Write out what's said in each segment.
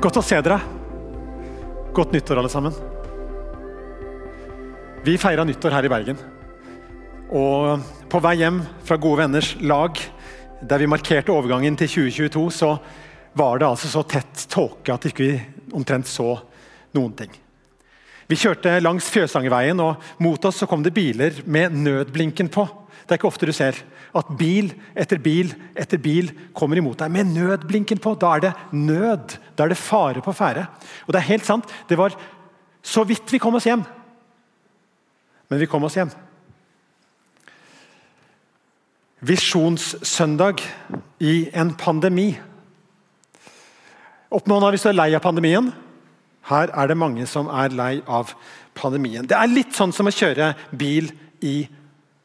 Godt å se dere. Godt nyttår, alle sammen. Vi feira nyttår her i Bergen. Og på vei hjem fra Gode venners lag, der vi markerte overgangen til 2022, så var det altså så tett tåke at ikke vi ikke omtrent så noen ting. Vi kjørte langs Fjøsangerveien, og mot oss så kom det biler med nødblinken på. Det er ikke ofte du ser at bil etter bil etter bil kommer imot deg med nødblinken på. Da er det nød. Da er det fare på ferde. Og det er helt sant, det var så vidt vi kom oss hjem. Men vi kom oss hjem. Visjonssøndag i en pandemi. Opp med hånda hvis du er lei av pandemien. Her er det mange som er lei av pandemien. Det er litt sånn som å kjøre bil i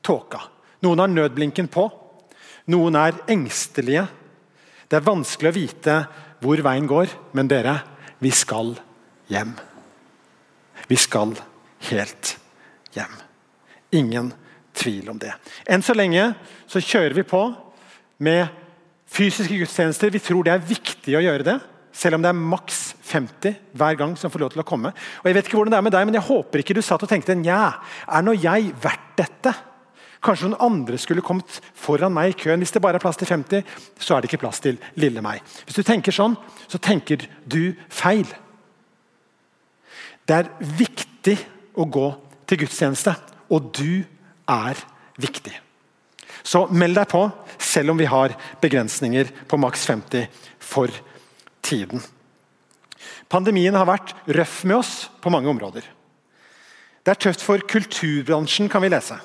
tåka. Noen har nødblinken på. Noen er engstelige. Det er vanskelig å vite hvor veien går, men dere, vi skal hjem. Vi skal helt hjem. Ingen tvil om det. Enn så lenge så kjører vi på med fysiske gudstjenester. Vi tror det er viktig å gjøre det, selv om det er maks 50 hver gang som får lov til å komme. Og Jeg vet ikke hvordan det er med deg, men jeg håper ikke du satt og tenkte nja, er nå jeg verdt dette? Kanskje noen andre skulle kommet foran meg i køen. Hvis det bare er plass til 50, så er det ikke plass til lille meg. Hvis du tenker sånn, så tenker du feil. Det er viktig å gå til gudstjeneste, og du er viktig. Så meld deg på, selv om vi har begrensninger på maks 50 for tiden. Pandemien har vært røff med oss på mange områder. Det er tøft for kulturbransjen, kan vi lese.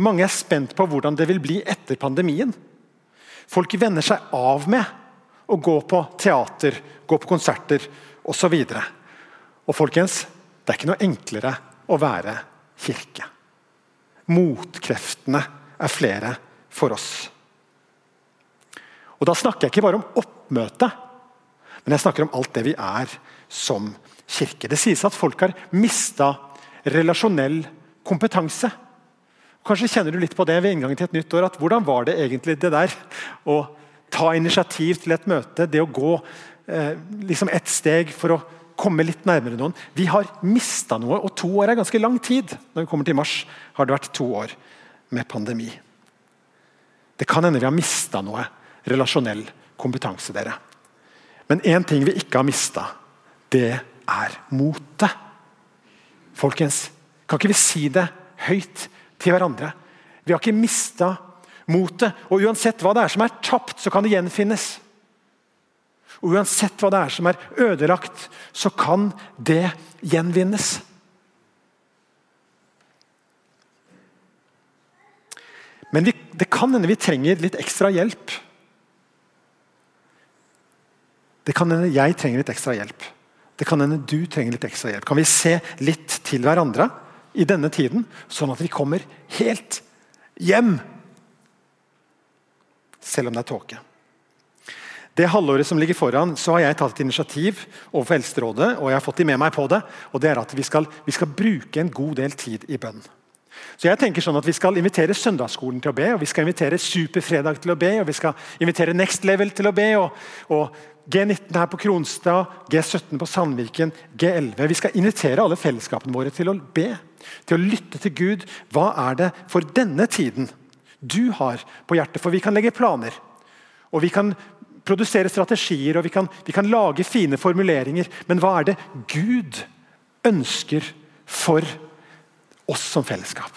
Mange er spent på hvordan det vil bli etter pandemien. Folk venner seg av med å gå på teater, gå på konserter osv. Og, og folkens, det er ikke noe enklere å være kirke. Motkreftene er flere for oss. Og Da snakker jeg ikke bare om oppmøte, men jeg snakker om alt det vi er som kirke. Det sies at folk har mista relasjonell kompetanse. Kanskje kjenner du litt på det ved inngangen til et nytt år. at Hvordan var det egentlig det der å ta initiativ til et møte? Det å gå eh, liksom ett steg for å komme litt nærmere noen. Vi har mista noe, og to år er ganske lang tid. Når vi kommer til mars, har det vært to år med pandemi. Det kan hende vi har mista noe relasjonell kompetanse. dere. Men én ting vi ikke har mista, det er motet. Folkens, kan ikke vi si det høyt? Til hverandre. Vi har ikke mista motet. Og uansett hva det er som er tapt, så kan det gjenfinnes. Og uansett hva det er som er ødelagt, så kan det gjenvinnes. Men vi, det kan hende vi trenger litt ekstra hjelp. Det kan hende jeg trenger litt ekstra hjelp. Det kan hende du trenger litt ekstra hjelp. Kan vi se litt til hverandre? I denne tiden, sånn at vi kommer helt hjem. Selv om det er tåke. Det halvåret som ligger foran, så har jeg tatt et initiativ overfor Eldsterådet, og jeg har fått de med meg på det. og det er at vi skal, vi skal bruke en god del tid i bønn. Så jeg tenker sånn at Vi skal invitere Søndagsskolen til å be, og vi skal invitere Superfredag til å be, og vi skal invitere Next Level til å be, og, og G19 her på Kronstad, G17 på Sandviken, G11. Vi skal invitere alle fellesskapene våre til å be, til å lytte til Gud. Hva er det for denne tiden du har på hjertet? For vi kan legge planer, og vi kan produsere strategier og vi kan, vi kan lage fine formuleringer. Men hva er det Gud ønsker for oss som fellesskap?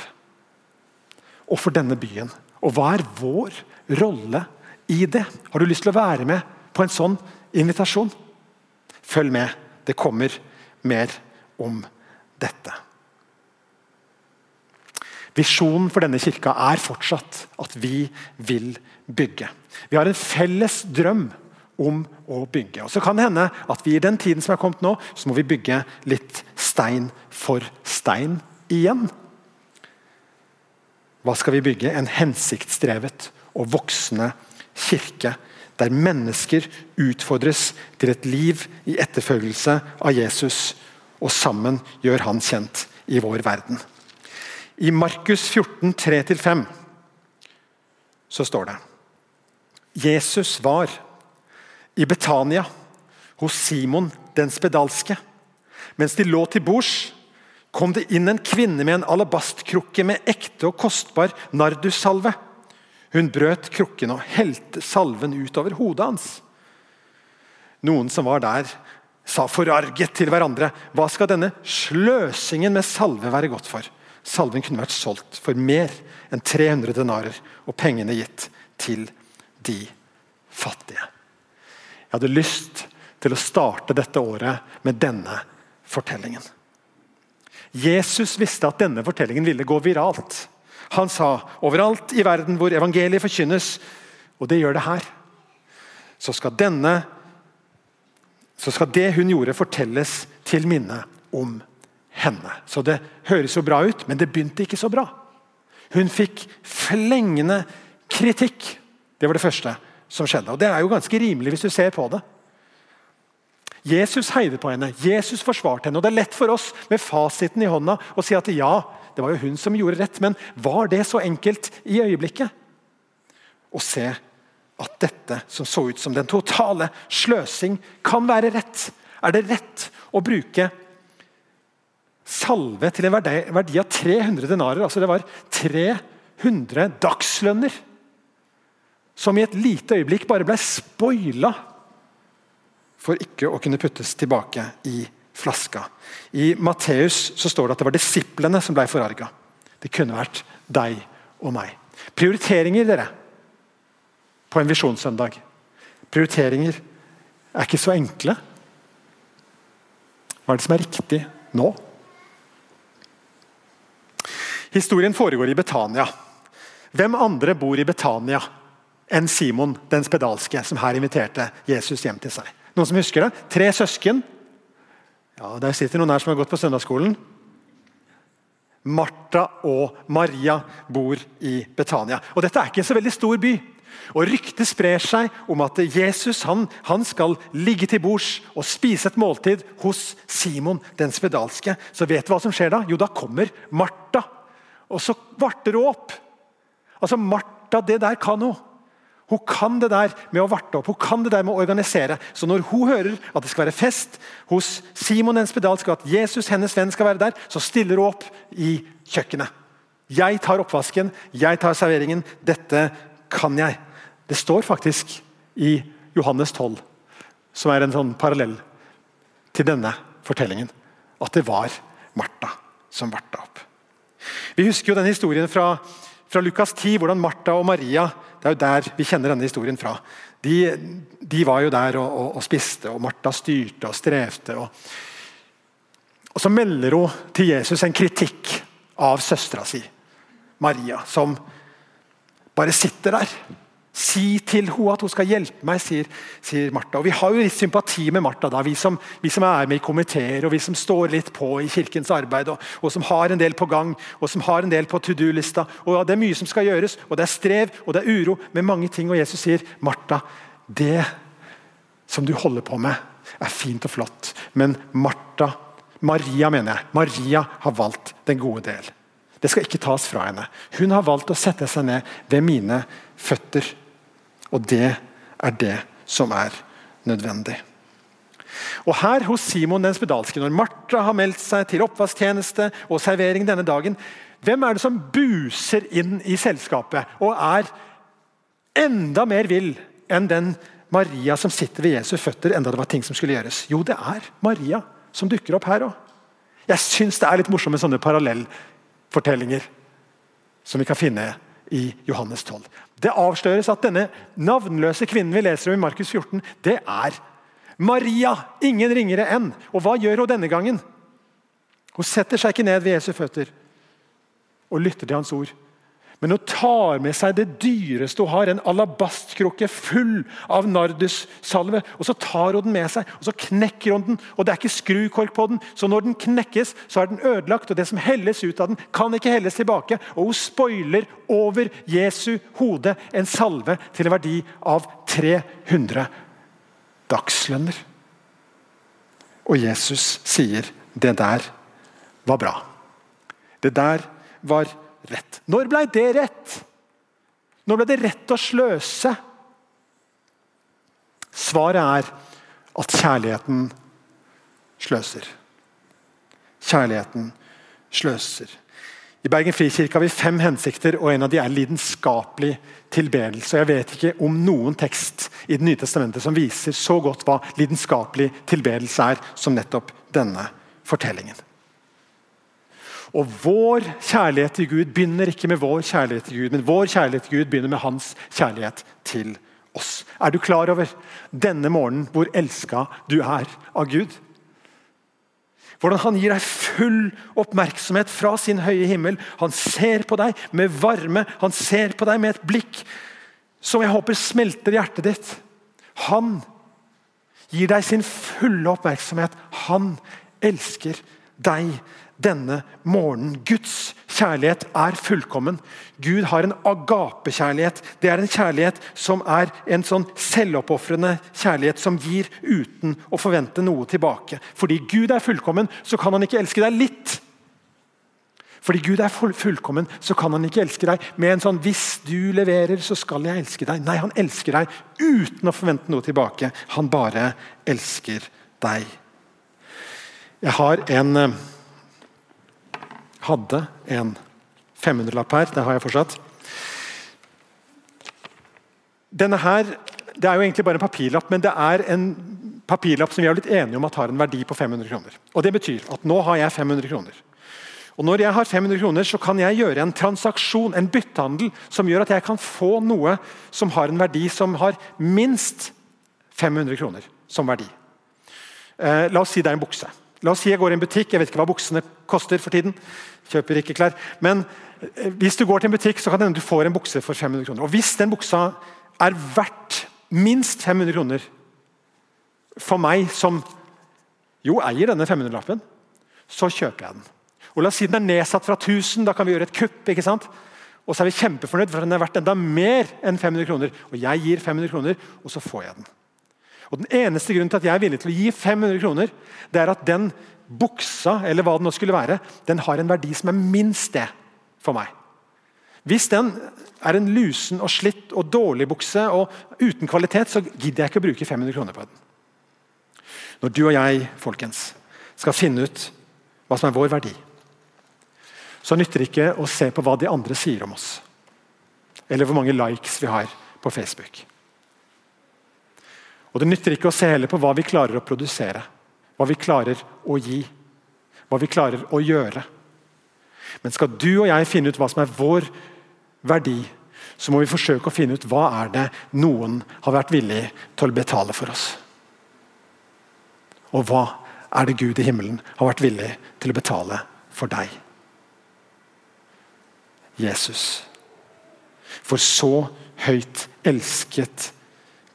Og for denne byen? Og hva er vår rolle i det? Har du lyst til å være med på en sånn invitasjon. Følg med. Det kommer mer om dette. Visjonen for denne kirka er fortsatt at vi vil bygge. Vi har en felles drøm om å bygge. Og Så kan det hende at vi i den tiden som er kommet nå, så må vi bygge litt stein for stein igjen. Hva skal vi bygge? En hensiktsdrevet og voksende kirke der mennesker utfordres til et liv i etterfølgelse av Jesus, og sammen gjør han kjent i vår verden. I Markus 14, 3-5 så står det Jesus var i Betania hos Simon den spedalske. Mens de lå til bords, kom det inn en kvinne med en alabastkrukke med ekte og kostbar nardussalve. Hun brøt krukken og helte salven utover hodet hans. Noen som var der, sa forarget til hverandre hva skal denne sløsingen med salve være godt for? Salven kunne vært solgt for mer enn 300 denarer og pengene gitt til de fattige. Jeg hadde lyst til å starte dette året med denne fortellingen. Jesus visste at denne fortellingen ville gå viralt. Han sa overalt i verden hvor evangeliet forkynnes, og det gjør det her, så skal, denne, så skal det hun gjorde, fortelles til minne om henne. Så det høres jo bra ut, men det begynte ikke så bra. Hun fikk flengende kritikk. Det var det første som skjedde. Og Det er jo ganske rimelig hvis du ser på det. Jesus heide på henne, Jesus forsvarte henne. og Det er lett for oss med fasiten i hånda å si at ja, det var jo hun som gjorde rett. Men var det så enkelt i øyeblikket? Å se at dette som så ut som den totale sløsing, kan være rett. Er det rett å bruke salve til en verdi av 300 denarer? Altså det var 300 dagslønner som i et lite øyeblikk bare ble spoila for ikke å kunne puttes tilbake i flaska. I Matteus så står det at det var disiplene som ble forarga. Det kunne vært deg og meg. Prioriteringer, dere, på en visjonssøndag. Prioriteringer er ikke så enkle. Hva er det som er riktig nå? Historien foregår i Betania. Hvem andre bor i Betania enn Simon den spedalske, som her inviterte Jesus hjem til seg? Noen som husker det? Tre søsken. Ja, Der sitter noen her som har gått på søndagsskolen. Martha og Maria bor i Betania. Og Dette er ikke en så veldig stor by. Og Ryktet sprer seg om at Jesus han, han skal ligge til bords og spise et måltid hos Simon den spedalske. Så vet du hva som skjer da? Jo, da kommer Martha. Og så varter hun opp. Altså, Martha, det der kan hun. Hun kan det der med å varte opp, hun kan det der med å organisere. Så når hun hører at det skal være fest hos Simon den spedalske, at Jesus hennes venn skal være der, så stiller hun opp i kjøkkenet. Jeg tar oppvasken, jeg tar serveringen. Dette kan jeg. Det står faktisk i Johannes 12, som er en sånn parallell til denne fortellingen, at det var Martha som varta opp. Vi husker jo den historien fra, fra Lukas 10, hvordan Martha og Maria det er jo der vi kjenner denne historien fra. De, de var jo der og, og, og, spiste, og Martha styrte og strevde. Og, og Så melder hun til Jesus en kritikk av søstera si, Maria, som bare sitter der Si til henne at hun skal hjelpe meg, sier, sier Martha. Og Vi har jo litt sympati med Martha, da, vi som, vi som, er med i komiteer og vi som står litt på i kirkens arbeid, og, og, som har en del på gang og som har en del på to do-lista. Og Det er mye som skal gjøres, og det er strev og det er uro med mange ting. Og Jesus sier, Martha, det som du holder på med, er fint og flott, men Martha, Maria mener jeg, Maria har valgt den gode del. Det skal ikke tas fra henne. Hun har valgt å sette seg ned ved mine føtter. Og det er det som er nødvendig. Og her hos Simon den spedalske, når Martha har meldt seg til oppvasktjeneste og servering denne dagen, hvem er det som buser inn i selskapet og er enda mer vill enn den Maria som sitter ved Jesu føtter, enda det var ting som skulle gjøres? Jo, det er Maria som dukker opp her òg. Jeg syns det er litt morsomt med sånne parallellfortellinger som vi kan finne i Johannes 12. Det avsløres at denne navnløse kvinnen vi leser om i Markus 14, det er Maria. Ingen ringere enn. Og hva gjør hun denne gangen? Hun setter seg ikke ned ved Jesu føtter og lytter til hans ord. Men hun tar med seg det dyreste hun har, en alabastkrukke full av nardussalve. og Så tar hun den med seg og så knekker hun den. og Det er ikke skrukork på den, så når den knekkes, så er den ødelagt. og Det som helles ut av den, kan ikke helles tilbake. og Hun spoiler over Jesu hode en salve til en verdi av 300 dagslønner. Og Jesus sier det der var bra. Det der var bra rett. Når ble det rett? Når ble det rett å sløse? Svaret er at kjærligheten sløser. Kjærligheten sløser. I Bergen frikirke har vi fem hensikter, og en av de er lidenskapelig tilbedelse. Jeg vet ikke om noen tekst i Det nye testamentet som viser så godt hva lidenskapelig tilbedelse er, som nettopp denne fortellingen. Og Vår kjærlighet til Gud begynner ikke med vår kjærlighet til Gud, men vår kjærlighet til Gud begynner med hans kjærlighet til oss. Er du klar over denne morgenen hvor elska du er av Gud? Hvordan han gir deg full oppmerksomhet fra sin høye himmel. Han ser på deg med varme, han ser på deg med et blikk som jeg håper smelter hjertet ditt. Han gir deg sin fulle oppmerksomhet. Han elsker deg denne morgenen. Guds kjærlighet er fullkommen. Gud har en agapekjærlighet. Det er en kjærlighet som er en sånn selvoppofrende kjærlighet som gir uten å forvente noe tilbake. Fordi Gud er fullkommen, så kan han ikke elske deg litt. Fordi Gud er fullkommen, så kan han ikke elske deg med en sånn 'hvis du leverer, så skal jeg elske deg'. Nei, han elsker deg uten å forvente noe tilbake. Han bare elsker deg. Jeg har en eh, hadde en 500-lapp her. Det har jeg fortsatt. Denne her, Det er jo egentlig bare en papirlapp, men det er en papirlapp som vi har blitt enige om at har en verdi på 500 kroner. Og Det betyr at nå har jeg 500 kroner. Og Når jeg har 500 kroner, så kan jeg gjøre en transaksjon, en byttehandel, som gjør at jeg kan få noe som har en verdi som har minst 500 kroner som verdi. Eh, la oss si det er en bukse. La oss si jeg går i en butikk, jeg vet ikke hva buksene koster for tiden. Kjøper ikke klær. Men eh, hvis du går til en butikk, så kan du får en bukse for 500 kroner. Og Hvis den buksa er verdt minst 500 kroner for meg som jo eier denne 500-lappen, så kjøper jeg den. Og La oss si den er nedsatt fra 1000, da kan vi gjøre et kupp. ikke sant? Og så er vi kjempefornøyd, for den er verdt enda mer enn 500 kroner. Og jeg gir 500 kroner, og så får jeg den. Og Den eneste grunnen til at jeg er villig til å gi 500 kroner, det er at den buksa eller hva det nå skulle være, den har en verdi som er minst det for meg. Hvis den er en lusen og slitt og dårlig bukse og uten kvalitet, så gidder jeg ikke å bruke 500 kroner på den. Når du og jeg folkens, skal finne ut hva som er vår verdi, så nytter det ikke å se på hva de andre sier om oss. Eller hvor mange likes vi har på Facebook. Og Det nytter ikke å se heller på hva vi klarer å produsere, hva vi klarer å gi, hva vi klarer å gjøre. Men skal du og jeg finne ut hva som er vår verdi, så må vi forsøke å finne ut hva er det noen har vært villig til å betale for oss. Og hva er det Gud i himmelen har vært villig til å betale for deg? Jesus. For så høyt elsket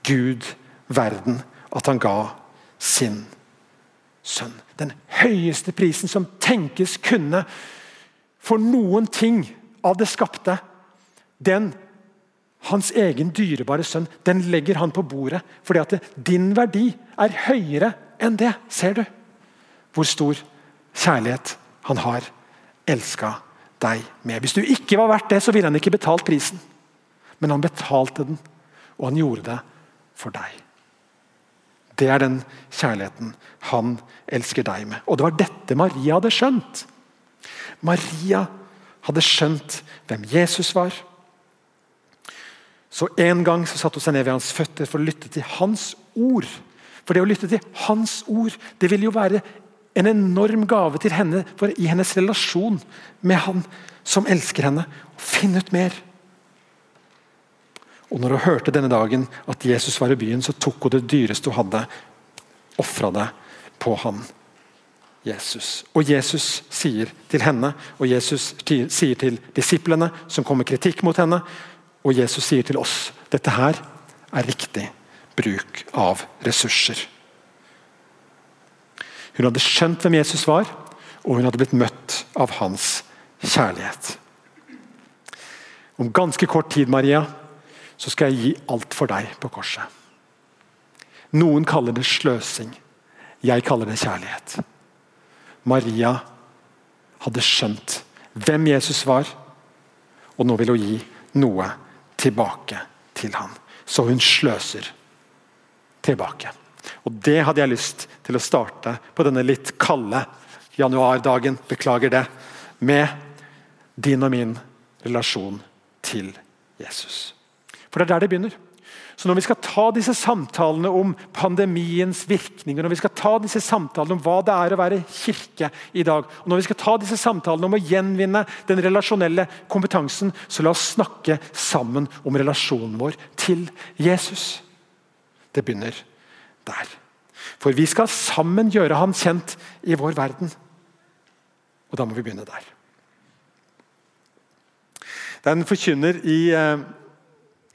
Gud verden at han ga sin sønn. Den høyeste prisen som tenkes kunne for noen ting av det skapte. Den, hans egen dyrebare sønn, den legger han på bordet. Fordi at din verdi er høyere enn det. Ser du hvor stor kjærlighet han har elska deg med? Hvis du ikke var verdt det, så ville han ikke betalt prisen. Men han betalte den, og han gjorde det for deg. Det er den kjærligheten han elsker deg med. Og det var dette Maria hadde skjønt. Maria hadde skjønt hvem Jesus var. Så En gang så satte hun seg ned ved hans føtter for å lytte til hans ord. For det å lytte til hans ord det vil jo være en enorm gave til henne for i hennes relasjon med han som elsker henne. Finn ut mer. Og når hun hørte denne dagen at Jesus var i byen, så tok hun det dyreste hun hadde, ofra det på han. Jesus. Og Jesus sier til henne, og Jesus sier til disiplene som kommer kritikk mot henne, og Jesus sier til oss dette her er riktig bruk av ressurser. Hun hadde skjønt hvem Jesus var, og hun hadde blitt møtt av hans kjærlighet. Om ganske kort tid Maria, så skal jeg gi alt for deg på korset. Noen kaller det sløsing. Jeg kaller det kjærlighet. Maria hadde skjønt hvem Jesus var, og nå vil hun gi noe tilbake til ham. Så hun sløser tilbake. Og Det hadde jeg lyst til å starte på denne litt kalde januardagen, beklager det, med din og min relasjon til Jesus. For det er der det begynner. Så når vi skal ta disse samtalene om pandemiens virkninger, når vi skal ta disse samtalene om hva det er å være kirke i dag, og når vi skal ta disse samtalene om å gjenvinne den relasjonelle kompetansen, så la oss snakke sammen om relasjonen vår til Jesus. Det begynner der. For vi skal sammen gjøre han kjent i vår verden. Og da må vi begynne der. Det er en forkynner i eh,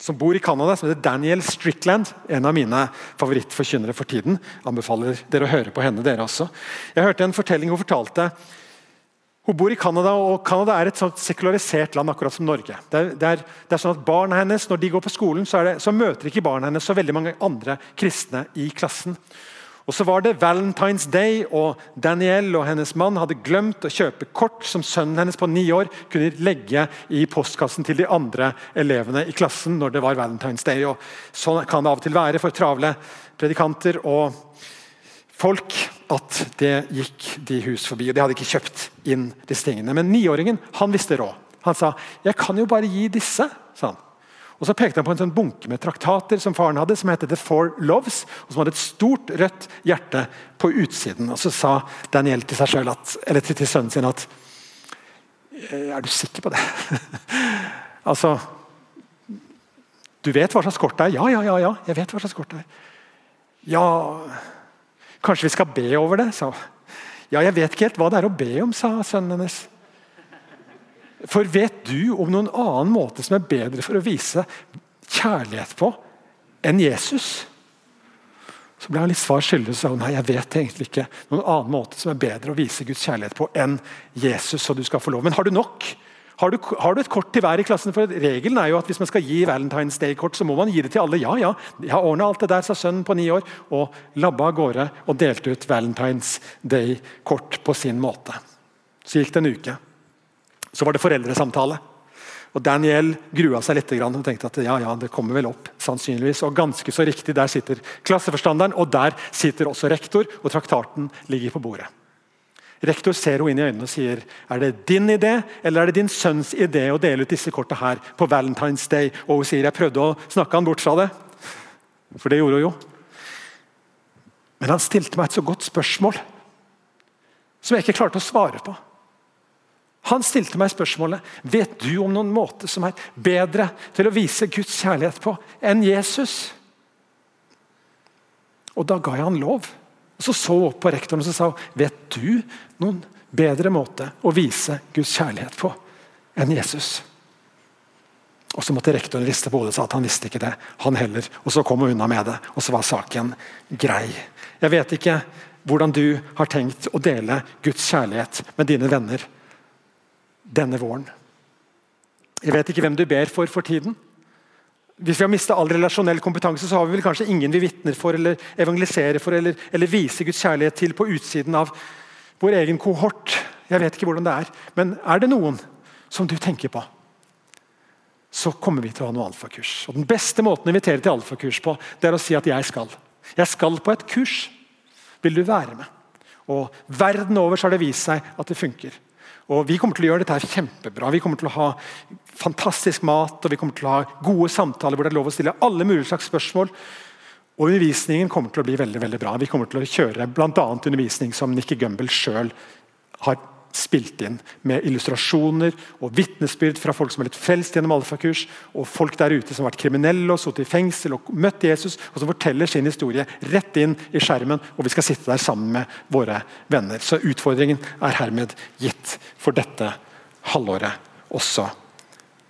som bor i Canada, som heter Daniel Strickland. En av mine favorittforkynnere for tiden. Anbefaler dere å høre på henne, dere også. Jeg hørte en fortelling hun fortalte. Hun bor i Canada, og Canada er et sånt sekularisert land, akkurat som Norge. Det er, det er, det er sånn at Barna hennes når de går på skolen, så, det, så møter ikke barna hennes så veldig mange andre kristne i klassen. Og Så var det Valentine's Day, og Danielle og hennes mann hadde glemt å kjøpe kort som sønnen hennes på ni år kunne legge i postkassen til de andre elevene i klassen når det var Valentine's Day. Og sånn kan det av og til være for travle predikanter og folk at det gikk de hus forbi. og De hadde ikke kjøpt inn disse tingene. Men niåringen han visste råd. Han sa 'Jeg kan jo bare gi disse'. sa han. Og Så pekte han på en sånn bunke med traktater som faren hadde, som het The Four Loves, og som hadde et stort rødt hjerte på utsiden. Og Så sa Daniel til seg selv at, eller til, sønnen sin at «Eh, Er du sikker på det? altså Du vet hva slags kort det er? Ja, ja, ja, ja, jeg vet hva slags kort det er. Ja Kanskje vi skal be over det? sa Ja, jeg vet ikke helt hva det er å be om, sa sønnen hennes. For vet du om noen annen måte som er bedre for å vise kjærlighet på enn Jesus? Så ble han litt svar skyldig og sa nei, jeg vet egentlig ikke noen annen måte som er bedre å vise Guds kjærlighet på enn Jesus. så du skal få lov. Men har du nok? Har du, har du et kort til hver i klassen? For Regelen er jo at hvis man skal gi Valentine's Day-kort, så må man gi det til alle. Ja, ja, jeg har ordna alt det der, sa sønnen på ni år. Og labba av gårde og delte ut Valentine's Day-kort på sin måte. Så gikk det en uke. Så var det foreldresamtale. Og Daniel grua seg litt og tenkte at ja, ja, det kommer vel opp. sannsynligvis. Og ganske så riktig, Der sitter klasseforstanderen, og der sitter også rektor. og Traktaten ligger på bordet. Rektor ser henne inn i øynene og sier er det din idé eller er det din sønns idé å dele ut disse kortene her på Valentine's Day. Og hun sier jeg prøvde å snakke han bort fra det. For det gjorde hun jo. Men han stilte meg et så godt spørsmål som jeg ikke klarte å svare på. Han stilte meg spørsmålet vet du om noen måte som er bedre til å vise Guds kjærlighet på enn Jesus. Og Da ga jeg han lov. Så Så så opp på rektoren og så sa vet du noen bedre måte å vise Guds kjærlighet på enn Jesus. Og Så måtte rektoren riste på hodet og sa at han visste ikke det, han heller. Og Så kom hun unna med det, og så var saken grei. Jeg vet ikke hvordan du har tenkt å dele Guds kjærlighet med dine venner denne våren. Jeg vet ikke hvem du ber for for tiden. Hvis vi har mista all relasjonell kompetanse, så har vi vel kanskje ingen vi vitner for eller evangeliserer for eller, eller viser Guds kjærlighet til på utsiden av vår egen kohort. Jeg vet ikke hvordan det er. Men er det noen som du tenker på, så kommer vi til å ha noe alfakurs. Og Den beste måten å invitere til alfakurs på, det er å si at jeg skal. Jeg skal på et kurs. Vil du være med? Og Verden over så har det vist seg at det funker. Og Vi kommer til å gjøre dette kjempebra. Vi kommer til å ha fantastisk mat og vi kommer til å ha gode samtaler hvor det er lov å stille alle mulige slags spørsmål. Og Undervisningen kommer til å bli veldig veldig bra. Vi kommer til å kjøre bl.a. undervisning som Nikki Gumbel sjøl har spilt inn med illustrasjoner og vitnesbyrd fra folk som har blitt frelst gjennom alfakurs, og folk der ute som har vært kriminelle og sittet i fengsel og møtt Jesus, og som forteller sin historie rett inn i skjermen. Og vi skal sitte der sammen med våre venner. Så utfordringen er hermed gitt for dette halvåret også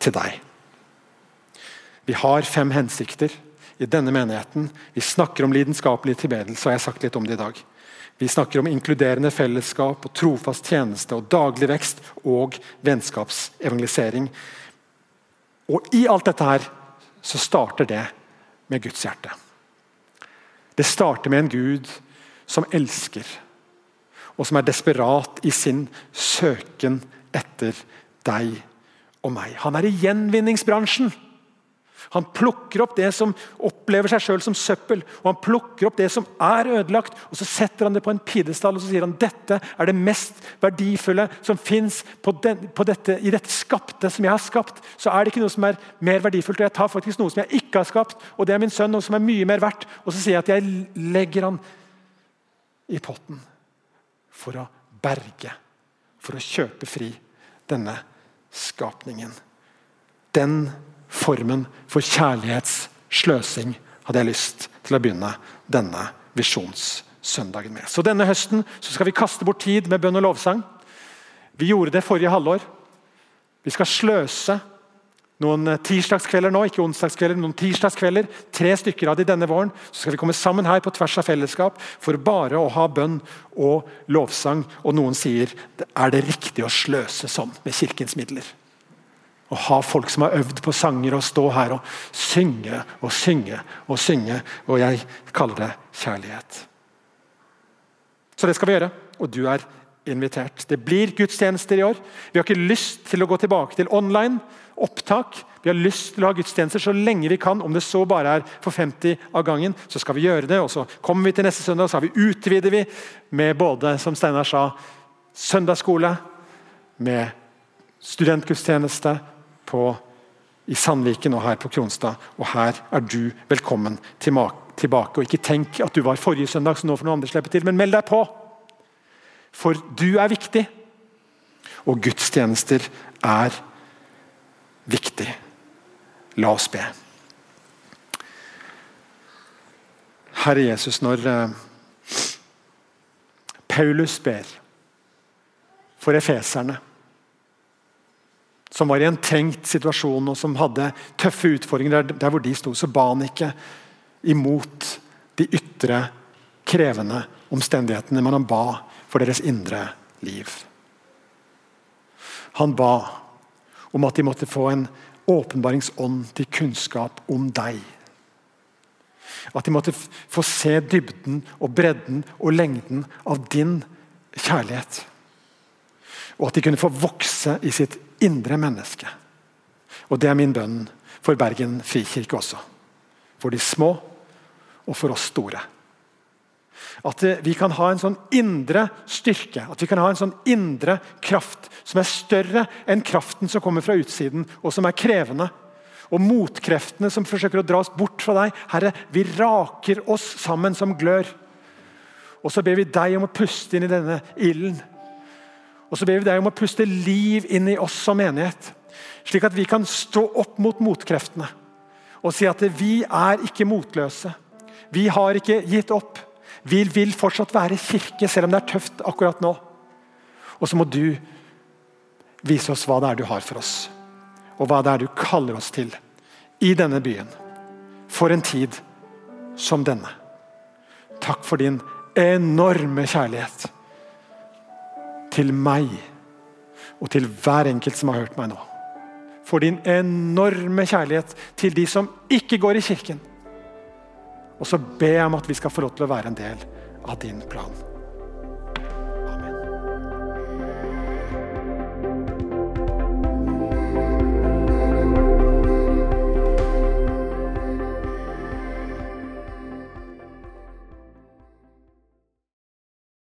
til deg. Vi har fem hensikter i denne menigheten. Vi snakker om lidenskapelig tilbedelse, og jeg har sagt litt om det i dag. Vi snakker om inkluderende fellesskap, og trofast tjeneste, og daglig vekst og vennskapsevangelisering. Og I alt dette her så starter det med Guds hjerte. Det starter med en Gud som elsker, og som er desperat i sin søken etter deg og meg. Han er i gjenvinningsbransjen. Han plukker opp det som opplever seg sjøl som søppel, og han plukker opp det som er ødelagt, og så setter han det på en pidestall og så sier han dette er det mest verdifulle som fins i dette skapte som jeg har skapt. Så er det ikke noe som er mer verdifullt, og jeg tar faktisk noe som jeg ikke har skapt, og det er min sønn, noe som er mye mer verdt. Og så sier jeg at jeg legger han i potten for å berge, for å kjøpe fri denne skapningen. Den formen for kjærlighetssløsing hadde jeg lyst til å begynne denne visjonssøndagen med. Så Denne høsten så skal vi kaste bort tid med bønn og lovsang. Vi gjorde det forrige halvår. Vi skal sløse noen tirsdagskvelder nå, ikke onsdagskvelder, noen tirsdagskvelder, tre stykker av de denne våren. Så skal vi komme sammen her på tvers av fellesskap for bare å ha bønn og lovsang. Og noen sier er det riktig å sløse sånn med kirkens midler? Å ha folk som har øvd på sanger, og stå her og synge og synge og synge. Og jeg kaller det kjærlighet. Så det skal vi gjøre, og du er invitert. Det blir gudstjenester i år. Vi har ikke lyst til å gå tilbake til online opptak. Vi har lyst til å ha gudstjenester så lenge vi kan. Om det så bare er for 50 av gangen, så skal vi gjøre det. og Så kommer vi til neste søndag, og så vi utvider vi med både, som Steinar sa, søndagsskole, med studentgudstjeneste, på, i Sandviken og her på Kronstad. Og her er du velkommen tilbake. Og Ikke tenk at du var forrige søndag, så nå får noen andre slippe til, men meld deg på! For du er viktig, og gudstjenester er viktig. La oss be. Herre Jesus, når eh, Paulus ber for efeserne som var i en trengt situasjon og som hadde tøffe utfordringer der, der hvor de sto, så ba han ikke imot de ytre, krevende omstendighetene, men han ba for deres indre liv. Han ba om at de måtte få en åpenbaringsånd til kunnskap om deg. At de måtte få se dybden og bredden og lengden av din kjærlighet. Og at de kunne få vokse i sitt indre menneske. Og Det er min bønn for Bergen frikirke også. For de små og for oss store. At eh, vi kan ha en sånn indre styrke, at vi kan ha en sånn indre kraft som er større enn kraften som kommer fra utsiden, og som er krevende. Og motkreftene som forsøker å dra oss bort fra deg. Herre, vi raker oss sammen som glør. Og så ber vi deg om å puste inn i denne ilden og så ber vi deg om å puste liv inn i oss som menighet. Slik at vi kan stå opp mot motkreftene og si at vi er ikke motløse. Vi har ikke gitt opp. Vi vil fortsatt være kirke, selv om det er tøft akkurat nå. Og så må du vise oss hva det er du har for oss, og hva det er du kaller oss til i denne byen. For en tid som denne. Takk for din enorme kjærlighet til meg og til hver enkelt som har hørt meg nå. For din enorme kjærlighet til de som ikke går i kirken. Og så ber jeg om at vi skal få lov til å være en del av din plan.